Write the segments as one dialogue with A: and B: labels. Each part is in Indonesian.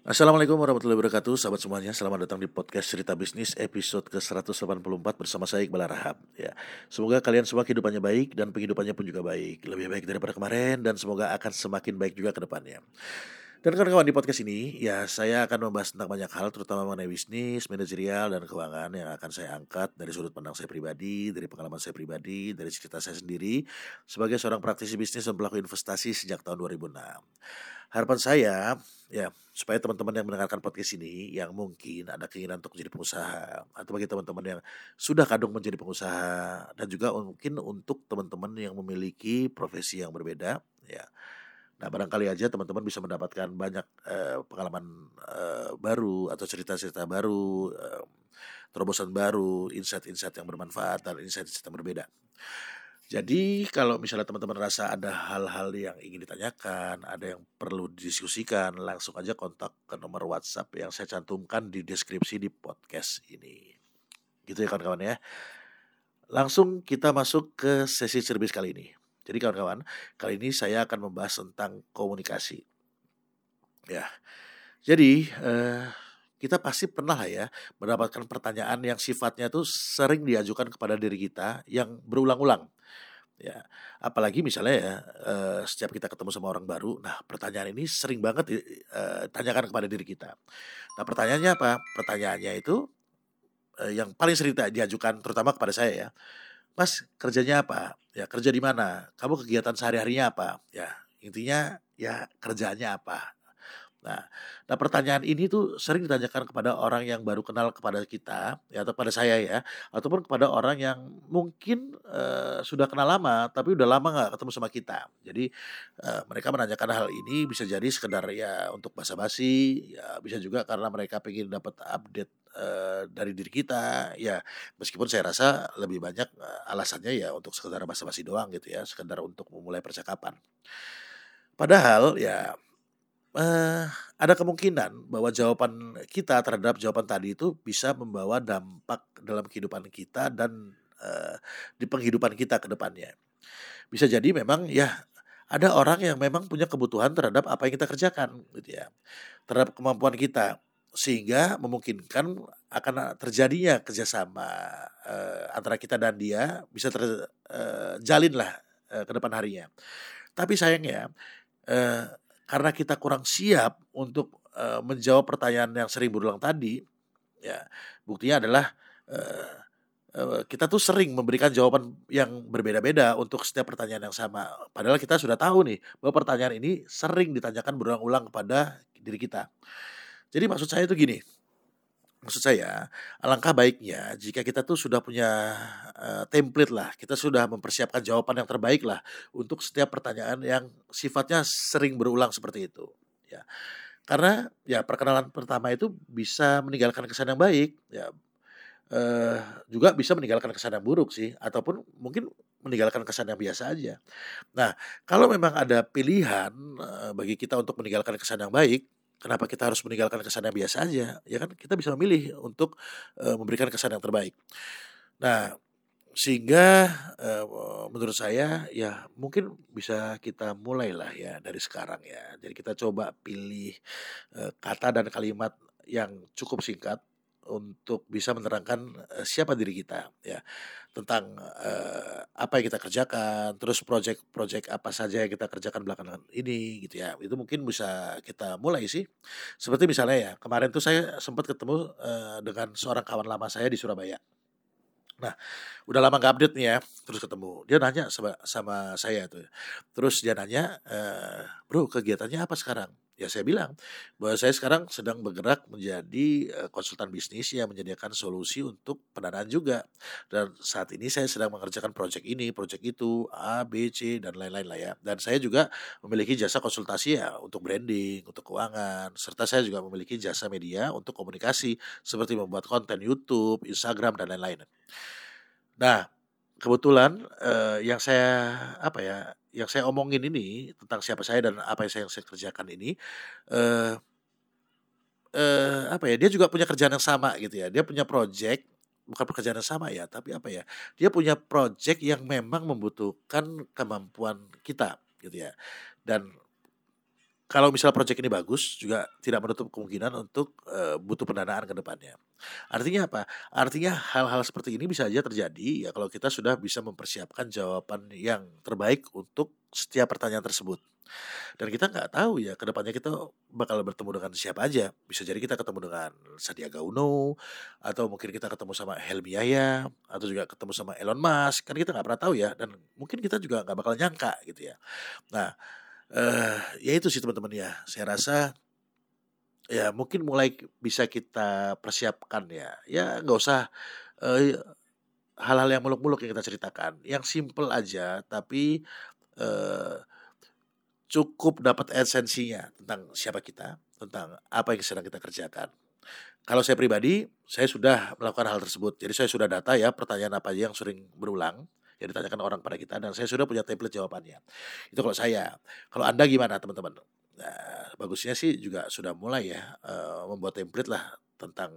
A: Assalamualaikum warahmatullahi wabarakatuh. Sahabat semuanya Selamat datang di podcast Cerita Bisnis Episode ke-184 bersama saya Iqbal Rahab ya. Semoga kalian semua kehidupannya baik Dan penghidupannya pun juga baik. Lebih baik daripada kemarin Dan semoga akan semakin baik juga ke depannya dan kawan-kawan di podcast ini, ya saya akan membahas tentang banyak hal, terutama mengenai bisnis, manajerial, dan keuangan yang akan saya angkat dari sudut pandang saya pribadi, dari pengalaman saya pribadi, dari cerita saya sendiri, sebagai seorang praktisi bisnis dan pelaku investasi sejak tahun 2006. Harapan saya, ya supaya teman-teman yang mendengarkan podcast ini, yang mungkin ada keinginan untuk menjadi pengusaha, atau bagi teman-teman yang sudah kadung menjadi pengusaha, dan juga mungkin untuk teman-teman yang memiliki profesi yang berbeda, ya Nah, barangkali aja teman-teman bisa mendapatkan banyak uh, pengalaman uh, baru atau cerita-cerita baru, uh, terobosan baru, insight-insight yang bermanfaat dan insight-insight yang berbeda. Jadi kalau misalnya teman-teman rasa ada hal-hal yang ingin ditanyakan, ada yang perlu didiskusikan, langsung aja kontak ke nomor WhatsApp yang saya cantumkan di deskripsi di podcast ini. Gitu ya kawan-kawan ya. Langsung kita masuk ke sesi cerbis kali ini. Jadi kawan-kawan, kali ini saya akan membahas tentang komunikasi. Ya, jadi eh, kita pasti pernah ya mendapatkan pertanyaan yang sifatnya itu sering diajukan kepada diri kita yang berulang-ulang. Ya, apalagi misalnya ya eh, setiap kita ketemu sama orang baru, nah pertanyaan ini sering banget eh, tanyakan kepada diri kita. Nah pertanyaannya apa? Pertanyaannya itu eh, yang paling sering diajukan terutama kepada saya ya Mas kerjanya apa? Ya kerja di mana? Kamu kegiatan sehari-harinya apa? Ya intinya ya kerjanya apa? Nah, nah pertanyaan ini tuh sering ditanyakan kepada orang yang baru kenal kepada kita, ya atau kepada saya ya, ataupun kepada orang yang mungkin uh, sudah kenal lama, tapi udah lama nggak ketemu sama kita. Jadi uh, mereka menanyakan hal ini bisa jadi sekedar ya untuk basa-basi, ya bisa juga karena mereka ingin dapat update dari diri kita, ya meskipun saya rasa lebih banyak alasannya ya untuk sekedar basa-basi doang gitu ya, sekedar untuk memulai percakapan. Padahal ya uh, ada kemungkinan bahwa jawaban kita terhadap jawaban tadi itu bisa membawa dampak dalam kehidupan kita dan uh, di penghidupan kita ke depannya. Bisa jadi memang ya ada orang yang memang punya kebutuhan terhadap apa yang kita kerjakan gitu ya. Terhadap kemampuan kita sehingga memungkinkan akan terjadinya kerjasama uh, antara kita dan dia bisa terjalin uh, lah uh, ke depan harinya. Tapi sayangnya uh, karena kita kurang siap untuk uh, menjawab pertanyaan yang sering berulang tadi, ya buktinya adalah uh, kita tuh sering memberikan jawaban yang berbeda-beda untuk setiap pertanyaan yang sama. Padahal kita sudah tahu nih bahwa pertanyaan ini sering ditanyakan berulang-ulang kepada diri kita. Jadi maksud saya itu gini, maksud saya alangkah baiknya jika kita tuh sudah punya uh, template lah kita sudah mempersiapkan jawaban yang terbaik lah untuk setiap pertanyaan yang sifatnya sering berulang seperti itu ya. Karena ya perkenalan pertama itu bisa meninggalkan kesan yang baik ya uh, juga bisa meninggalkan kesan yang buruk sih ataupun mungkin meninggalkan kesan yang biasa aja. Nah kalau memang ada pilihan uh, bagi kita untuk meninggalkan kesan yang baik Kenapa kita harus meninggalkan kesan yang biasa aja? Ya kan kita bisa memilih untuk uh, memberikan kesan yang terbaik. Nah, sehingga uh, menurut saya ya mungkin bisa kita mulailah ya dari sekarang ya. Jadi kita coba pilih uh, kata dan kalimat yang cukup singkat untuk bisa menerangkan uh, siapa diri kita ya tentang uh, apa yang kita kerjakan, terus project-project apa saja yang kita kerjakan belakangan ini gitu ya. Itu mungkin bisa kita mulai sih. Seperti misalnya ya, kemarin tuh saya sempat ketemu uh, dengan seorang kawan lama saya di Surabaya. Nah, udah lama gak update nih ya, terus ketemu. Dia nanya sama, sama saya tuh. Terus dia nanya, e, bro kegiatannya apa sekarang? Ya saya bilang bahwa saya sekarang sedang bergerak menjadi eh, konsultan bisnis yang menyediakan solusi untuk pendanaan juga. Dan saat ini saya sedang mengerjakan proyek ini, proyek itu, A, B, C, dan lain-lain lah ya. Dan saya juga memiliki jasa konsultasi ya untuk branding, untuk keuangan, serta saya juga memiliki jasa media untuk komunikasi seperti membuat konten YouTube, Instagram, dan lain-lain. Nah, kebetulan uh, yang saya apa ya yang saya omongin ini tentang siapa saya dan apa yang saya, saya kerjakan ini uh, uh, apa ya dia juga punya kerjaan yang sama gitu ya. Dia punya project bukan pekerjaan yang sama ya tapi apa ya dia punya project yang memang membutuhkan kemampuan kita gitu ya. Dan kalau misal proyek ini bagus juga tidak menutup kemungkinan untuk uh, butuh pendanaan ke depannya. Artinya apa? Artinya hal-hal seperti ini bisa saja terjadi ya kalau kita sudah bisa mempersiapkan jawaban yang terbaik untuk setiap pertanyaan tersebut. Dan kita nggak tahu ya ke depannya kita bakal bertemu dengan siapa aja. Bisa jadi kita ketemu dengan Sandiaga Uno atau mungkin kita ketemu sama Helmi Yahya atau juga ketemu sama Elon Musk. Kan kita nggak pernah tahu ya dan mungkin kita juga nggak bakal nyangka gitu ya. Nah, uh, ya itu sih teman-teman ya. Saya rasa ya mungkin mulai bisa kita persiapkan ya. Ya nggak usah uh, hal-hal yang muluk-muluk yang kita ceritakan. Yang simple aja tapi uh, cukup dapat esensinya tentang siapa kita, tentang apa yang sedang kita kerjakan. Kalau saya pribadi, saya sudah melakukan hal tersebut. Jadi saya sudah data ya pertanyaan apa aja yang sering berulang yang ditanyakan orang pada kita dan saya sudah punya template jawabannya. Itu kalau saya. Kalau Anda gimana teman-teman? Nah, bagusnya sih juga sudah mulai ya uh, membuat template lah tentang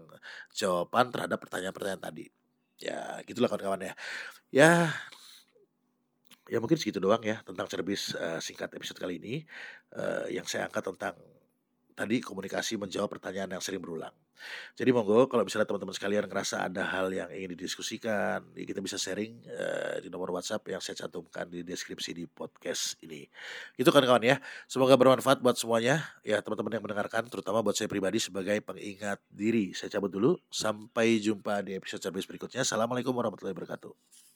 A: jawaban terhadap pertanyaan-pertanyaan tadi. Ya, gitulah kawan-kawan ya. Ya, ya mungkin segitu doang ya tentang cerbis uh, singkat episode kali ini uh, yang saya angkat tentang tadi komunikasi menjawab pertanyaan yang sering berulang. Jadi monggo kalau misalnya teman-teman sekalian ngerasa ada hal yang ingin didiskusikan, ya kita bisa sharing uh, di nomor WhatsApp yang saya cantumkan di deskripsi di podcast ini. Itu kan kawan ya. Semoga bermanfaat buat semuanya ya teman-teman yang mendengarkan, terutama buat saya pribadi sebagai pengingat diri. Saya cabut dulu. Sampai jumpa di episode service berikutnya. Assalamualaikum warahmatullahi wabarakatuh.